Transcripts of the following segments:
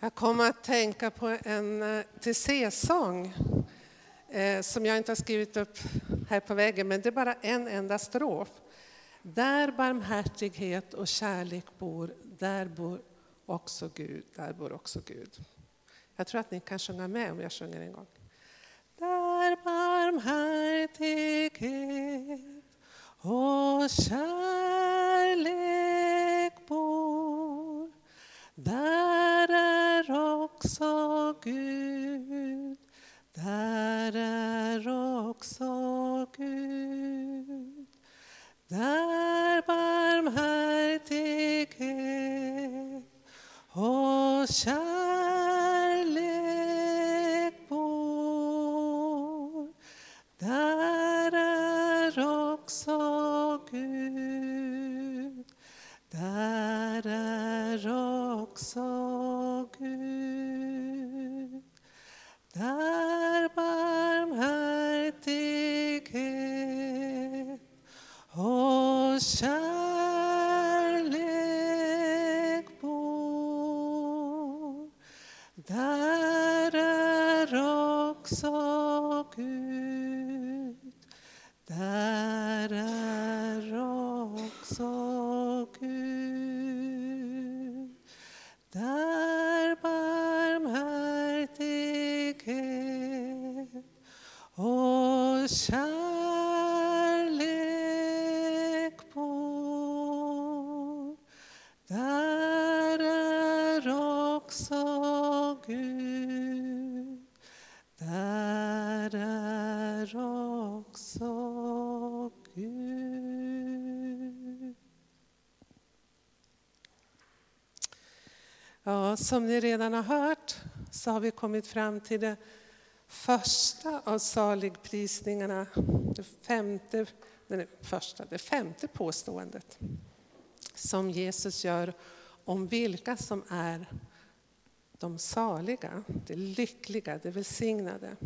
Jag kom att tänka på en eh, till sång eh, som jag inte har skrivit upp här på väggen, men det är bara en enda strof. Där barmhärtighet och kärlek bor, där bor också Gud. Där bor också Gud. Jag tror att ni kan sjunga med om jag sjunger en gång. Där barmhärtighet och kärlek Gud. Där är också Gud. Där barmhärtighet och kärlek bor. Där och också Gud. Där är också Gud. Ja, som ni redan har hört så har vi kommit fram till det första av saligprisningarna, det femte, nej, första, det femte påståendet som Jesus gör om vilka som är de saliga, de lyckliga, de välsignade.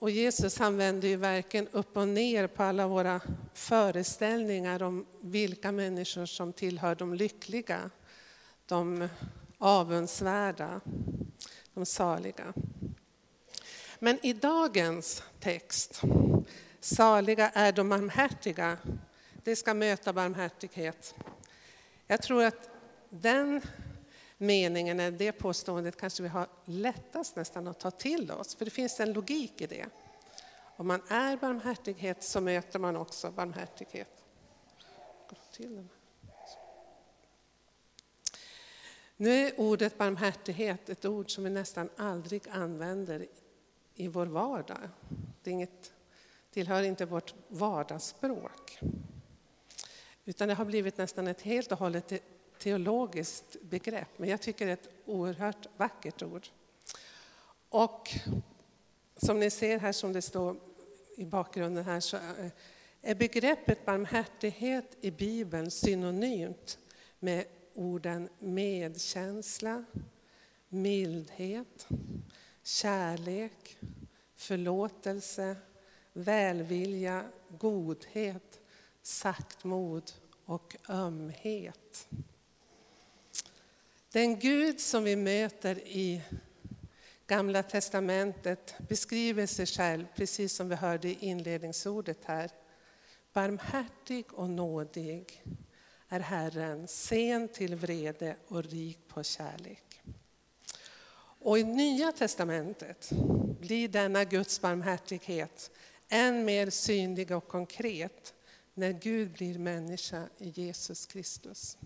Och Jesus han vänder ju verkligen upp och ner på alla våra föreställningar om vilka människor som tillhör de lyckliga, de avundsvärda, de saliga. Men i dagens text, saliga är de barmhärtiga, det ska möta barmhärtighet. Jag tror att den meningen, eller det påståendet kanske vi har lättast nästan att ta till oss, för det finns en logik i det. Om man är barmhärtighet så möter man också barmhärtighet. Nu är ordet barmhärtighet ett ord som vi nästan aldrig använder i vår vardag. Det är inget, tillhör inte vårt vardagsspråk. Utan det har blivit nästan ett helt och hållet teologiskt begrepp, men jag tycker det är ett oerhört vackert ord. Och som ni ser här som det står i bakgrunden här så eh, är begreppet barmhärtighet i Bibeln synonymt med orden medkänsla, mildhet, kärlek, förlåtelse, välvilja, godhet, saktmod och ömhet. Den Gud som vi möter i Gamla testamentet beskriver sig själv, precis som vi hörde i inledningsordet här. Barmhärtig och nådig är Herren, sen till vrede och rik på kärlek. Och i Nya testamentet blir denna Guds barmhärtighet än mer synlig och konkret när Gud blir människa i Jesus Kristus.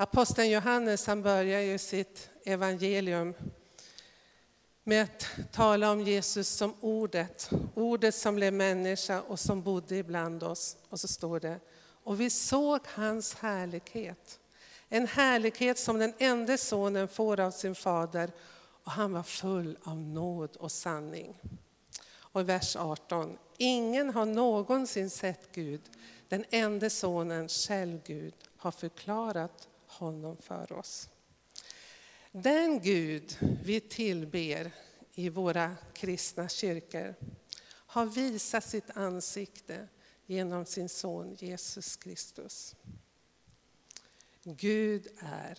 Aposteln Johannes han börjar ju sitt evangelium med att tala om Jesus som ordet, ordet som blev människa och som bodde ibland oss. Och så står det, och vi såg hans härlighet. En härlighet som den enda sonen får av sin fader och han var full av nåd och sanning. Och i vers 18, ingen har någonsin sett Gud, den enda sonen, själv Gud, har förklarat honom för oss. Den Gud vi tillber i våra kristna kyrkor har visat sitt ansikte genom sin son Jesus Kristus. Gud är.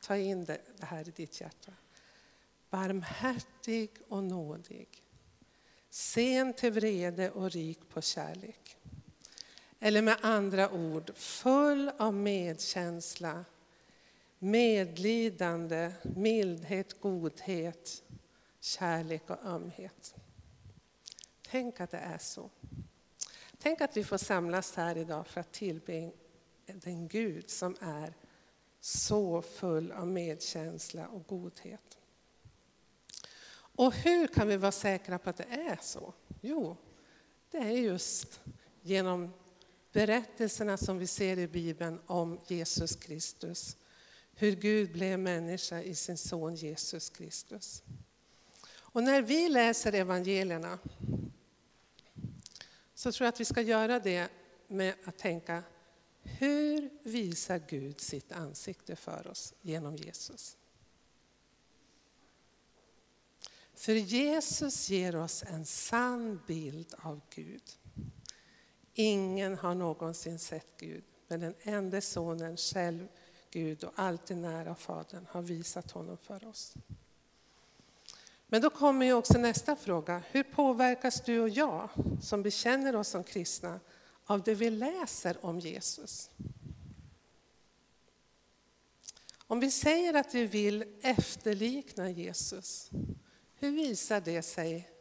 Ta in det, här i ditt hjärta. Barmhärtig och nådig. Sen till vrede och rik på kärlek. Eller med andra ord, full av medkänsla, medlidande, mildhet, godhet, kärlek och ömhet. Tänk att det är så. Tänk att vi får samlas här idag för att tillbe den Gud som är så full av medkänsla och godhet. Och hur kan vi vara säkra på att det är så? Jo, det är just genom berättelserna som vi ser i Bibeln om Jesus Kristus. Hur Gud blev människa i sin son Jesus Kristus. Och när vi läser evangelierna så tror jag att vi ska göra det med att tänka, hur visar Gud sitt ansikte för oss genom Jesus? För Jesus ger oss en sann bild av Gud. Ingen har någonsin sett Gud, men den enda sonen själv, Gud och alltid nära Fadern, har visat honom för oss. Men då kommer ju också nästa fråga. Hur påverkas du och jag som bekänner oss som kristna av det vi läser om Jesus? Om vi säger att vi vill efterlikna Jesus, hur visar det sig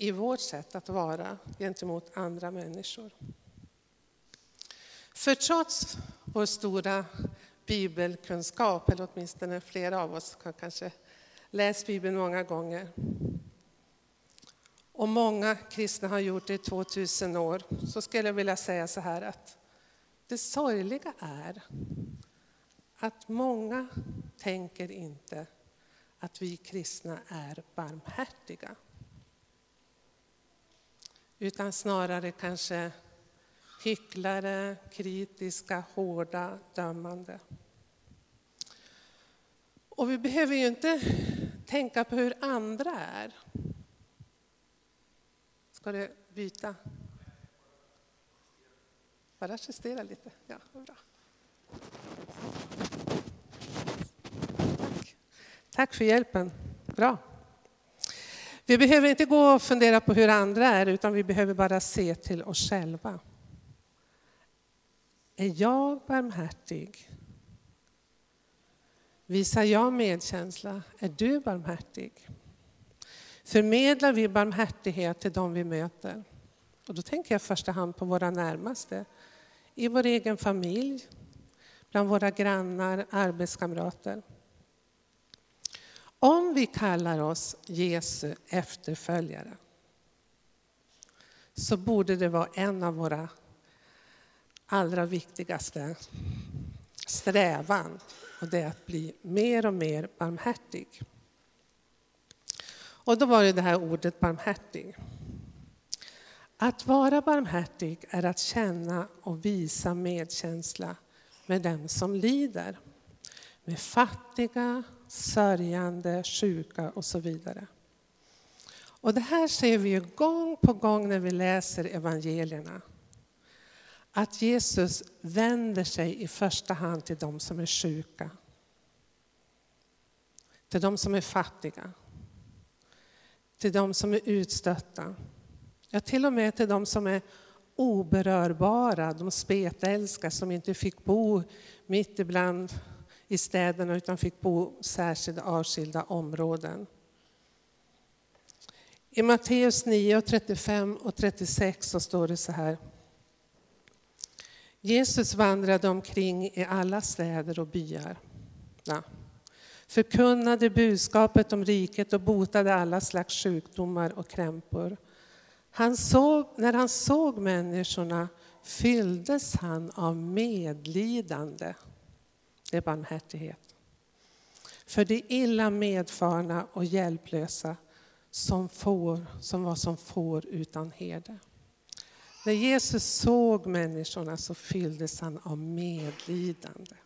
i vårt sätt att vara gentemot andra människor? För trots vår stora bibelkunskap, eller åtminstone flera av oss har kanske läst Bibeln många gånger, och många kristna har gjort det i 2000 år, så skulle jag vilja säga så här att det sorgliga är att många tänker inte att vi kristna är barmhärtiga. Utan snarare kanske hycklare, kritiska, hårda, dömande. Och vi behöver ju inte tänka på hur andra är. Ska du byta? Bara justera lite. Ja, bra. Tack. Tack för hjälpen. Bra. Vi behöver inte gå och fundera på hur andra är, utan vi behöver bara se till oss själva. Är jag barmhärtig? Visar jag medkänsla? Är du barmhärtig? Förmedlar vi barmhärtighet till de vi möter? Och då tänker jag i första hand på våra närmaste. I vår egen familj, bland våra grannar, arbetskamrater. Om vi kallar oss Jesu efterföljare så borde det vara en av våra allra viktigaste strävan och det är att bli mer och mer barmhärtig. Och då var det det här ordet barmhärtig. Att vara barmhärtig är att känna och visa medkänsla med dem som lider. Med fattiga, sörjande, sjuka och så vidare. Och det här ser vi ju gång på gång när vi läser evangelierna. Att Jesus vänder sig i första hand till de som är sjuka. Till de som är fattiga. Till de som är utstötta. Ja, till och med till de som är oberörbara, de spetälska som inte fick bo mitt ibland i städerna utan fick bo särskilda avskilda områden. I Matteus 9, 35 och 36 så står det så här. Jesus vandrade omkring i alla städer och byar. Ja. Förkunnade budskapet om riket och botade alla slags sjukdomar och krämpor. Han såg, när han såg människorna fylldes han av medlidande. Det är barmhärtighet. För de illa medfarna och hjälplösa som, får, som var som får utan herde. När Jesus såg människorna så fylldes han av medlidande.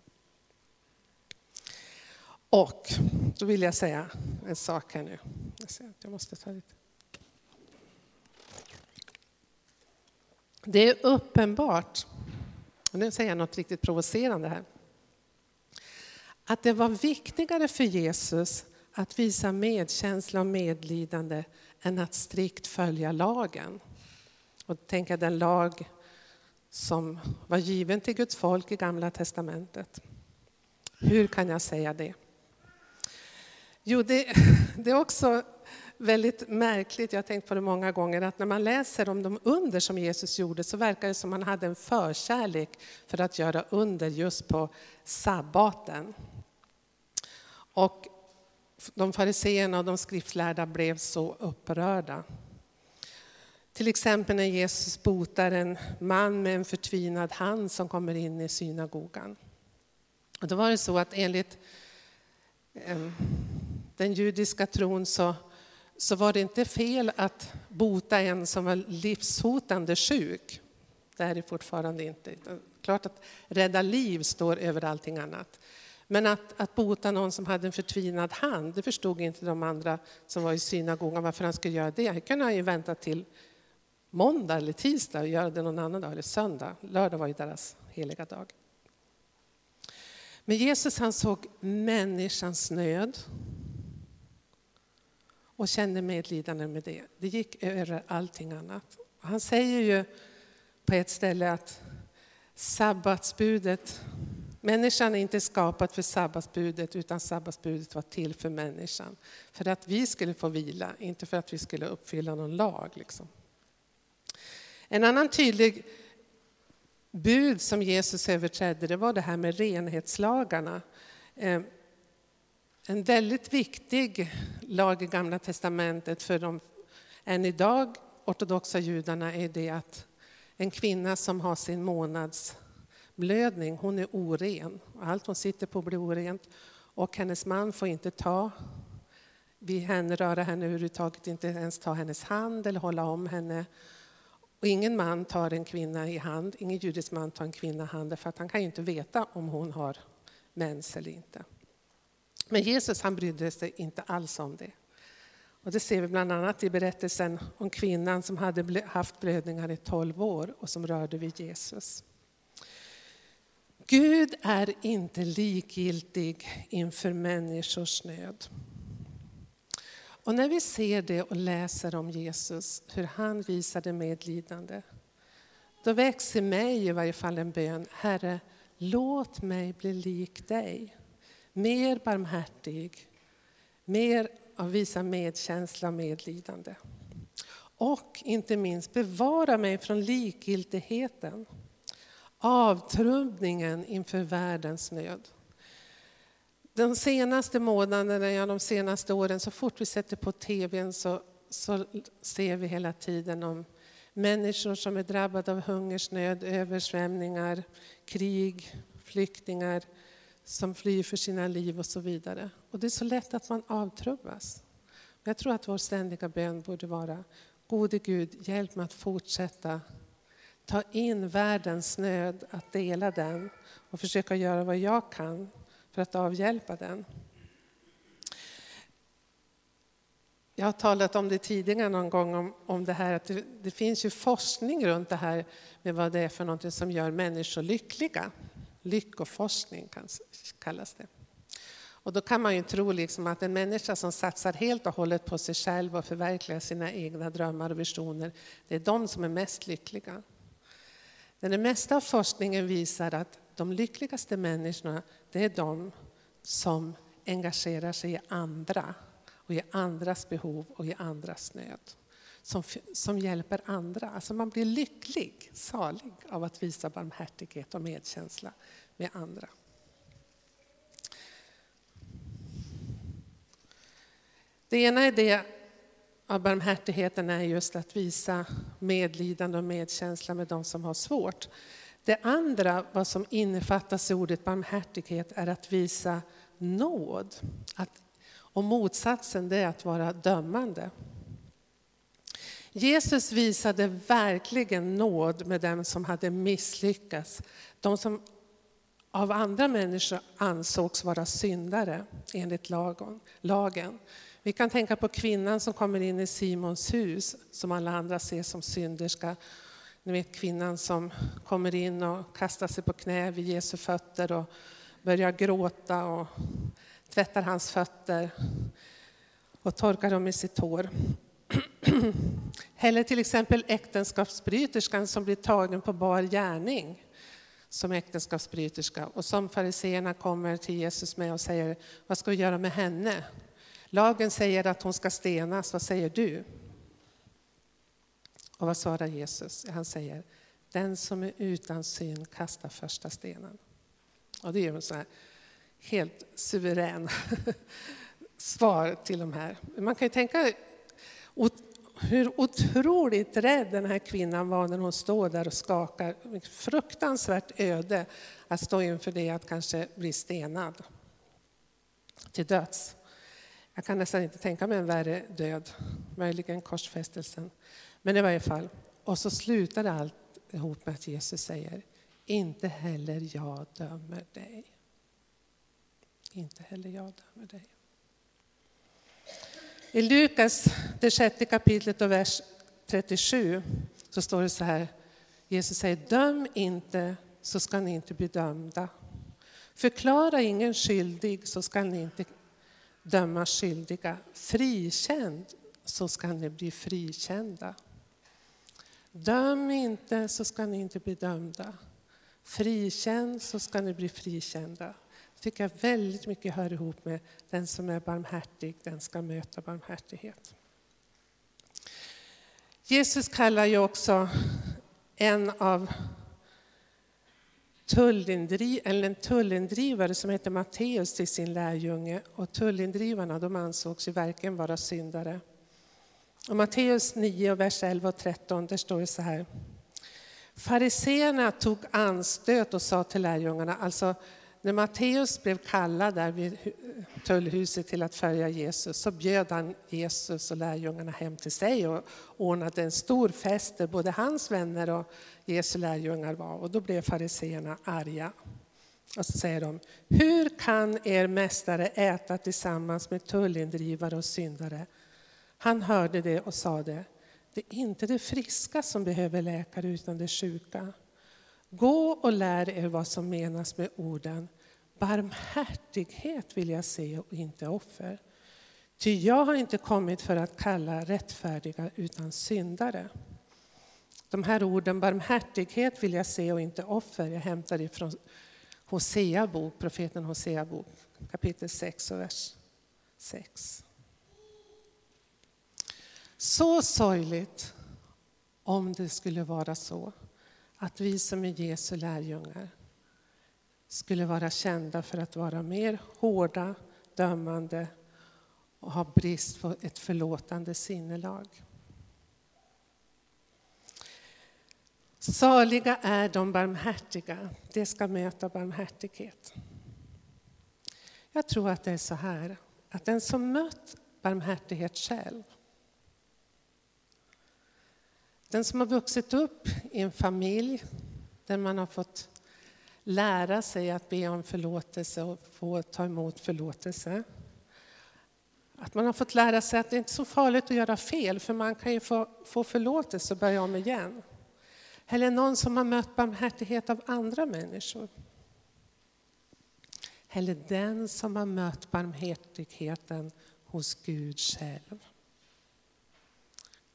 Och då vill jag säga en sak här nu. Jag måste ta lite. Det är uppenbart, och nu säger jag något riktigt provocerande här, att det var viktigare för Jesus att visa medkänsla och medlidande än att strikt följa lagen. Och tänka den lag som var given till Guds folk i Gamla testamentet. Hur kan jag säga det? Jo, det, det är också väldigt märkligt, jag har tänkt på det många gånger, att när man läser om de under som Jesus gjorde så verkar det som att han hade en förkärlek för att göra under just på sabbaten. Och de fariseerna och de skriftlärda blev så upprörda. Till exempel när Jesus botar en man med en förtvinad hand som kommer in i synagogan. Och då var det så att enligt ehm, den judiska tron så, så var det inte fel att bota en som var livshotande sjuk. Det är det fortfarande inte. Klart att rädda liv står över allting annat. Men att, att bota någon som hade en förtvinad hand, det förstod inte de andra som var i synagogan varför han skulle göra det. Han kunde han ju vänta till måndag eller tisdag och göra det någon annan dag, eller söndag. Lördag var ju deras heliga dag. Men Jesus han såg människans nöd och kände medlidande med det. Det gick över allting annat. Han säger ju på ett ställe att sabbatsbudet, människan är inte skapad för sabbatsbudet utan sabbatsbudet var till för människan. För att vi skulle få vila, inte för att vi skulle uppfylla någon lag. Liksom. En annan tydlig bud som Jesus överträdde det var det här med renhetslagarna. Eh, en väldigt viktig lag i Gamla testamentet för de än idag ortodoxa judarna är det att en kvinna som har sin månadsblödning, hon är oren. Allt hon sitter på blir orent och hennes man får inte ta vid henne, röra henne överhuvudtaget, inte ens ta hennes hand eller hålla om henne. Och ingen man tar en kvinna i hand, ingen judisk man tar en kvinna i hand för att han kan ju inte veta om hon har mens eller inte. Men Jesus han brydde sig inte alls om det. Och det ser vi bland annat i berättelsen om kvinnan som hade haft blödningar i 12 år och som rörde vid Jesus. Gud är inte likgiltig inför människors nöd. Och när vi ser det och läser om Jesus, hur han visade medlidande, då växer mig i varje fall en bön, Herre, låt mig bli lik dig mer barmhärtig, mer av visa medkänsla och medlidande. Och inte minst bevara mig från likgiltigheten, avtrubbningen inför världens nöd. De senaste månaderna, ja, de senaste åren, så fort vi sätter på tvn så, så ser vi hela tiden om människor som är drabbade av hungersnöd, översvämningar, krig, flyktingar, som flyr för sina liv och så vidare. Och det är så lätt att man avtrubbas. Jag tror att vår ständiga bön borde vara, gode Gud, hjälp mig att fortsätta ta in världens nöd, att dela den och försöka göra vad jag kan för att avhjälpa den. Jag har talat om det tidigare någon gång, om, om det här att det, det finns ju forskning runt det här med vad det är för någonting som gör människor lyckliga. Lyckoforskning kallas det. Och då kan man ju tro liksom att en människa som satsar helt och hållet på sig själv och förverkligar sina egna drömmar och visioner, det är de som är mest lyckliga. Men det mesta av forskningen visar att de lyckligaste människorna, det är de som engagerar sig i andra och i andras behov och i andras nöd som, som hjälper andra. Alltså man blir lycklig, salig av att visa barmhärtighet och medkänsla med andra. Det ena är det av barmhärtigheten är just att visa medlidande och medkänsla med de som har svårt. Det andra, vad som innefattas i ordet barmhärtighet, är att visa nåd. Att, och motsatsen det är att vara dömande. Jesus visade verkligen nåd med dem som hade misslyckats. De som av andra människor ansågs vara syndare enligt lagen. Vi kan tänka på kvinnan som kommer in i Simons hus, som alla andra ser som synderska. Ni vet kvinnan som kommer in och kastar sig på knä vid Jesu fötter och börjar gråta och tvättar hans fötter och torkar dem med sitt hår. Eller till exempel äktenskapsbryterskan som blir tagen på bar gärning som äktenskapsbryterska och som fariseerna kommer till Jesus med och säger, vad ska vi göra med henne? Lagen säger att hon ska stenas, vad säger du? Och vad svarar Jesus? Han säger, den som är utan syn kastar första stenen. Och det är ju en här helt suverän svar till de här. Man kan ju tänka hur otroligt rädd den här kvinnan var när hon står där och skakar. Fruktansvärt öde att stå inför det att kanske bli stenad till döds. Jag kan nästan inte tänka mig en värre död, möjligen korsfästelsen. Men i varje fall, och så slutar allt ihop med att Jesus säger, inte heller jag dömer dig. Inte heller jag dömer dig. I Lukas, det sjätte kapitlet och vers 37, så står det så här. Jesus säger, döm inte så ska ni inte bli dömda. Förklara ingen skyldig så ska ni inte döma skyldiga. Frikänd så ska ni bli frikända. Döm inte så ska ni inte bli dömda. Frikänd så ska ni bli frikända tycker jag väldigt mycket hör ihop med den som är barmhärtig, den ska möta barmhärtighet. Jesus kallar ju också en av tullindri, eller en tullindrivare som heter Matteus till sin lärjunge. Och tullindrivarna de ansågs ju verkligen vara syndare. Och Matteus 9, vers 11 och 13, där står det så här. Fariseerna tog anstöt och sa till lärjungarna, alltså när Matteus blev kallad där vid tullhuset till att följa Jesus så bjöd han Jesus och lärjungarna hem till sig och ordnade en stor fest där både hans vänner och Jesu lärjungar var. Och då blev fariseerna arga. Och så säger de, hur kan er mästare äta tillsammans med tullindrivare och syndare? Han hörde det och sade, det är inte det friska som behöver läkare utan det sjuka. Gå och lär er vad som menas med orden barmhärtighet vill jag se och inte offer. Ty jag har inte kommit för att kalla rättfärdiga utan syndare. De här orden barmhärtighet vill jag se och inte offer jag hämtar ifrån Hosea bok, profeten Hosea bok kapitel 6 och vers 6. Så sorgligt om det skulle vara så att vi som är Jesu lärjungar skulle vara kända för att vara mer hårda, dömande och ha brist på ett förlåtande sinnelag. Saliga är de barmhärtiga, de ska möta barmhärtighet. Jag tror att det är så här, att den som mött barmhärtighet själv, den som har vuxit upp i en familj där man har fått lära sig att be om förlåtelse och få ta emot förlåtelse. Att man har fått lära sig att det inte är så farligt att göra fel, för man kan ju få, få förlåtelse och börja om igen. Eller någon som har mött barmhärtighet av andra människor. Eller den som har mött barmhärtigheten hos Gud själv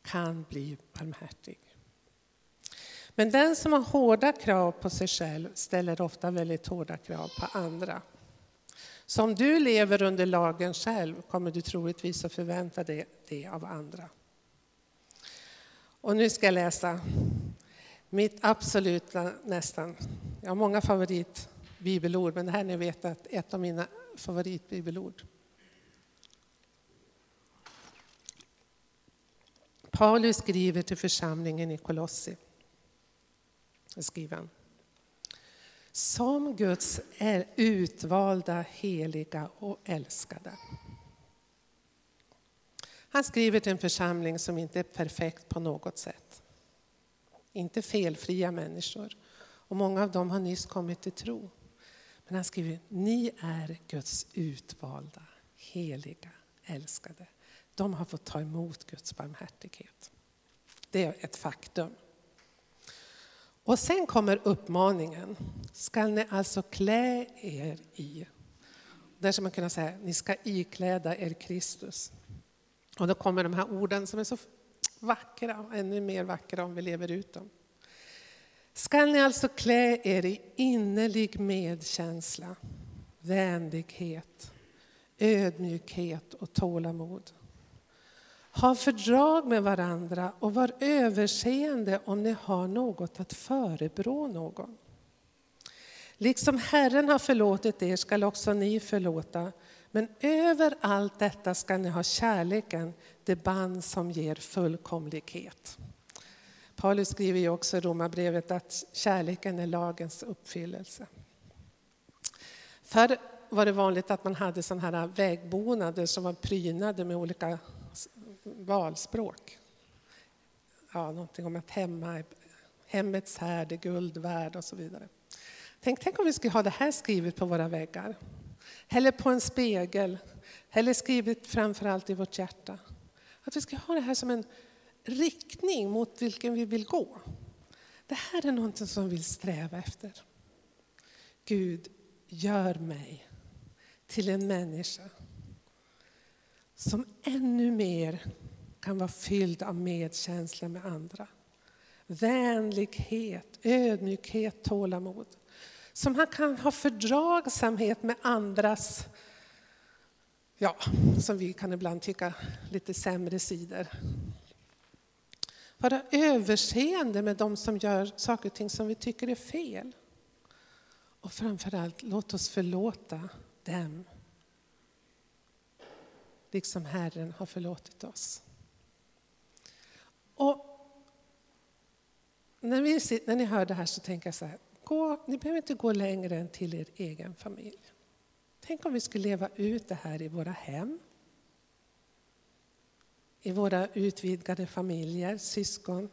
kan bli barmhärtig. Men den som har hårda krav på sig själv ställer ofta väldigt hårda krav på andra. Så om du lever under lagen själv kommer du troligtvis att förvänta dig det av andra. Och nu ska jag läsa mitt absoluta, nästan, jag har många favoritbibelord, men det här ni vet att ett av mina favoritbibelord. Paulus skriver till församlingen i Kolossi skriver han. Som Guds utvalda, heliga och älskade. Han skriver till en församling som inte är perfekt på något sätt. Inte felfria människor. Och många av dem har nyss kommit till tro. Men han skriver, ni är Guds utvalda, heliga, älskade. De har fått ta emot Guds barmhärtighet. Det är ett faktum. Och sen kommer uppmaningen. Ska ni alltså klä er i? Där ska man kunna säga, ni ska ikläda er Kristus. Och då kommer de här orden som är så vackra, ännu mer vackra om vi lever ut dem. Skall ni alltså klä er i innerlig medkänsla, vänlighet, ödmjukhet och tålamod. Ha fördrag med varandra och var överseende om ni har något att förebrå någon. Liksom Herren har förlåtit er skall också ni förlåta. Men över allt detta ska ni ha kärleken, det band som ger fullkomlighet. Paulus skriver ju också i Romarbrevet att kärleken är lagens uppfyllelse. Förr var det vanligt att man hade sådana här vägbonader som var prynade med olika valspråk. Ja, någonting om att hemma, hemmets härd är guld värd och så vidare. Tänk, tänk om vi skulle ha det här skrivet på våra väggar. Eller på en spegel. Eller skrivet framförallt i vårt hjärta. Att vi ska ha det här som en riktning mot vilken vi vill gå. Det här är någonting som vi vill sträva efter. Gud, gör mig till en människa som ännu mer kan vara fylld av medkänsla med andra. Vänlighet, ödmjukhet, tålamod. Som han kan ha fördragsamhet med andras, ja, som vi kan ibland tycka, lite sämre sidor. Vara överseende med de som gör saker och ting som vi tycker är fel. Och framförallt, låt oss förlåta dem. Liksom Herren har förlåtit oss. Och när, vi, när ni hör det här så tänker jag så här, gå, ni behöver inte gå längre än till er egen familj. Tänk om vi skulle leva ut det här i våra hem. I våra utvidgade familjer, syskon,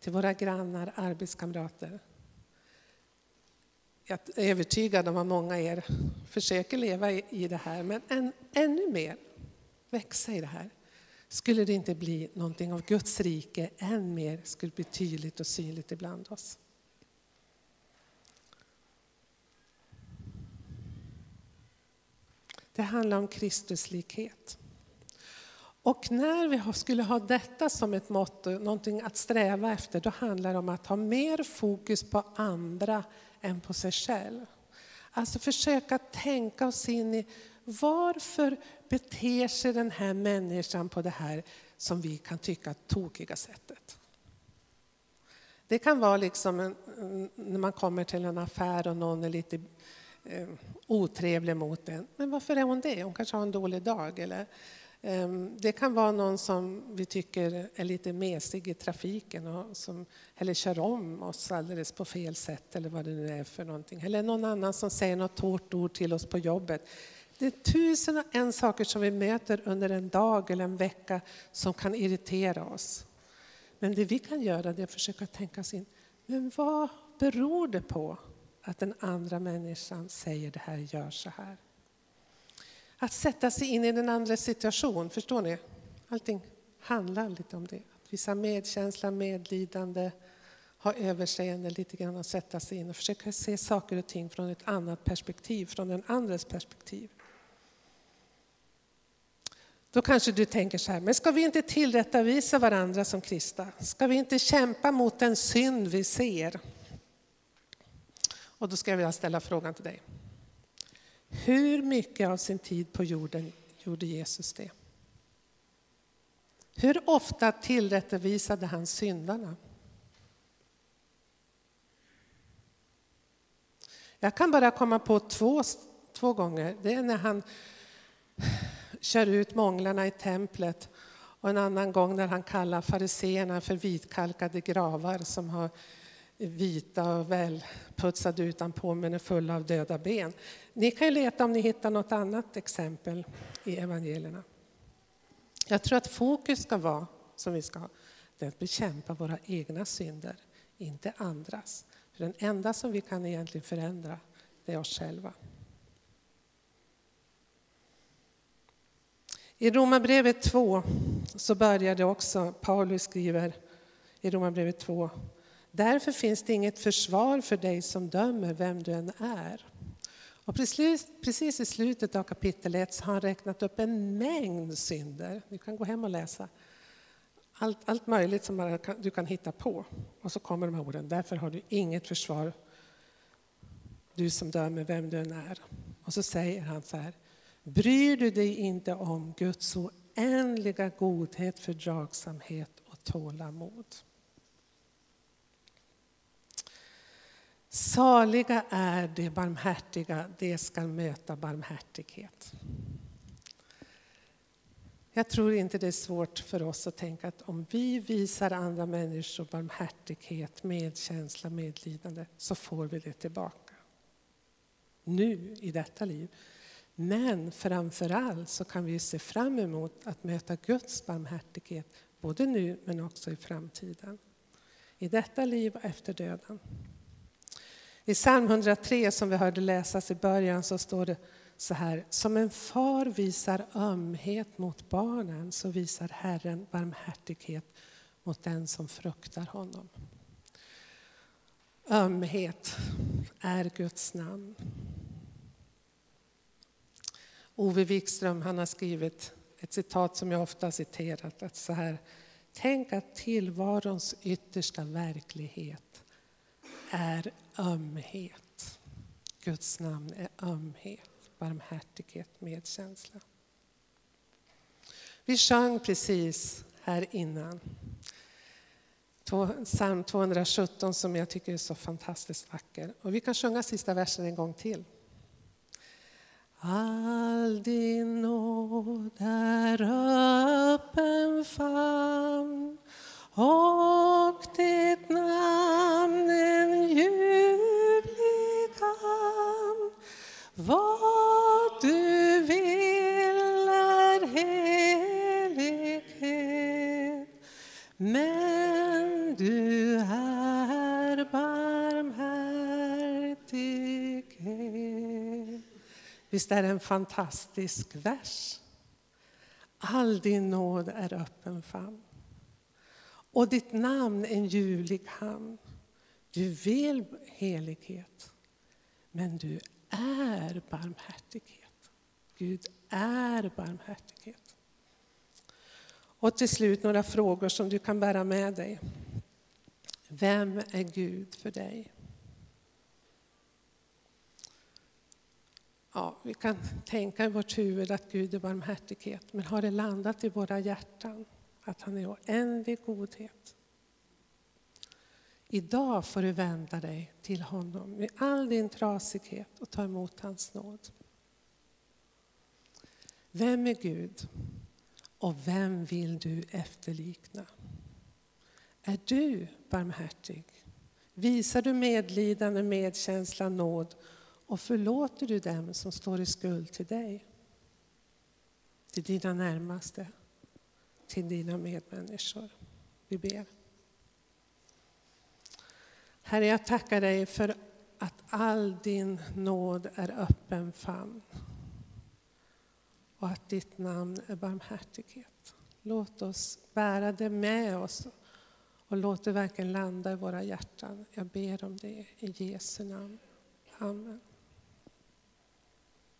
till våra grannar, arbetskamrater. Jag är övertygad om att många av er försöker leva i det här, men än, ännu mer växa i det här. Skulle det inte bli någonting av Guds rike än mer skulle bli tydligt och synligt ibland oss. Det handlar om Kristuslikhet. Och när vi skulle ha detta som ett motto, någonting att sträva efter, då handlar det om att ha mer fokus på andra än på sig själv. Alltså försöka tänka oss in i varför beter sig den här människan på det här som vi kan tycka tokiga sättet. Det kan vara liksom en, när man kommer till en affär och någon är lite eh, otrevlig mot en. Men varför är hon det? Hon kanske har en dålig dag. Eller, Ehm, det kan vara någon som vi tycker är lite mesig i trafiken och som, eller kör om oss alldeles på fel sätt eller vad det nu är för någonting. Eller någon annan som säger något hårt ord till oss på jobbet. Det är tusen och en saker som vi möter under en dag eller en vecka som kan irritera oss. Men det vi kan göra är att försöka tänka oss in, men vad beror det på att den andra människan säger det här, gör så här? Att sätta sig in i den andres situation, förstår ni? Allting handlar lite om det. Att visa medkänsla, medlidande, ha överseende lite grann och sätta sig in och försöka se saker och ting från ett annat perspektiv, från den andres perspektiv. Då kanske du tänker så här, men ska vi inte tillrättavisa varandra som kristna? Ska vi inte kämpa mot den synd vi ser? Och då ska jag vilja ställa frågan till dig. Hur mycket av sin tid på jorden gjorde Jesus det? Hur ofta tillrättavisade han syndarna? Jag kan bara komma på två, två gånger. Det är när han kör ut månglarna i templet och en annan gång när han kallar fariseerna för vitkalkade gravar som har vita och välputsade utanpå men är fulla av döda ben. Ni kan ju leta om ni hittar något annat exempel i evangelierna. Jag tror att fokus ska vara, som vi ska ha, det är att bekämpa våra egna synder, inte andras. För den enda som vi kan egentligen förändra, det är oss själva. I Romarbrevet 2 så börjar det också, Paulus skriver i Romarbrevet 2, Därför finns det inget försvar för dig som dömer vem du än är. Och precis, precis i slutet av kapitel 1 har han räknat upp en mängd synder. Du kan gå hem och läsa. Allt, allt möjligt som du kan hitta på. Och så kommer de här orden, därför har du inget försvar, du som dömer vem du än är. Och så säger han så här, bryr du dig inte om Guds oändliga godhet, fördragsamhet och tålamod? Saliga är de barmhärtiga, de ska möta barmhärtighet. Jag tror inte det är svårt för oss att tänka att om vi visar andra människor barmhärtighet, medkänsla, medlidande så får vi det tillbaka. Nu, i detta liv. Men framförallt så kan vi se fram emot att möta Guds barmhärtighet både nu men också i framtiden. I detta liv och efter döden. I psalm 103 som vi hörde läsas i början så står det så här. Som en far visar ömhet mot barnen så visar Herren barmhärtighet mot den som fruktar honom. Ömhet är Guds namn. Ove Wikström han har skrivit ett citat som jag ofta har citerat. Att så här, Tänk att tillvarons yttersta verklighet är ömhet. Guds namn är ömhet barmhärtighet, medkänsla. Vi sjöng precis här innan psalm 217 som jag tycker är så fantastiskt vacker. Och vi kan sjunga sista versen en gång till. All din nåd är öppen famn och ditt namn en ljuvlig. Vad du vill är helighet men du är barmhärtighet. Visst är det en fantastisk vers? All din nåd är öppen famn. Och ditt namn en ljuvlig hamn. Du vill helighet, men du är barmhärtighet. Gud är barmhärtighet. Och till slut några frågor som du kan bära med dig. Vem är Gud för dig? Ja, vi kan tänka i vårt huvud att Gud är barmhärtighet, men har det landat i våra hjärtan att han är oändlig godhet? Idag får du vända dig till honom med all din trasighet och ta emot hans nåd. Vem är Gud och vem vill du efterlikna? Är du barmhärtig? Visar du medlidande, medkänsla, nåd och förlåter du dem som står i skuld till dig? Till dina närmaste, till dina medmänniskor. Vi ber. Herre, jag tackar dig för att all din nåd är öppen famn och att ditt namn är barmhärtighet. Låt oss bära det med oss och låt det verkligen landa i våra hjärtan. Jag ber om det i Jesu namn. Amen.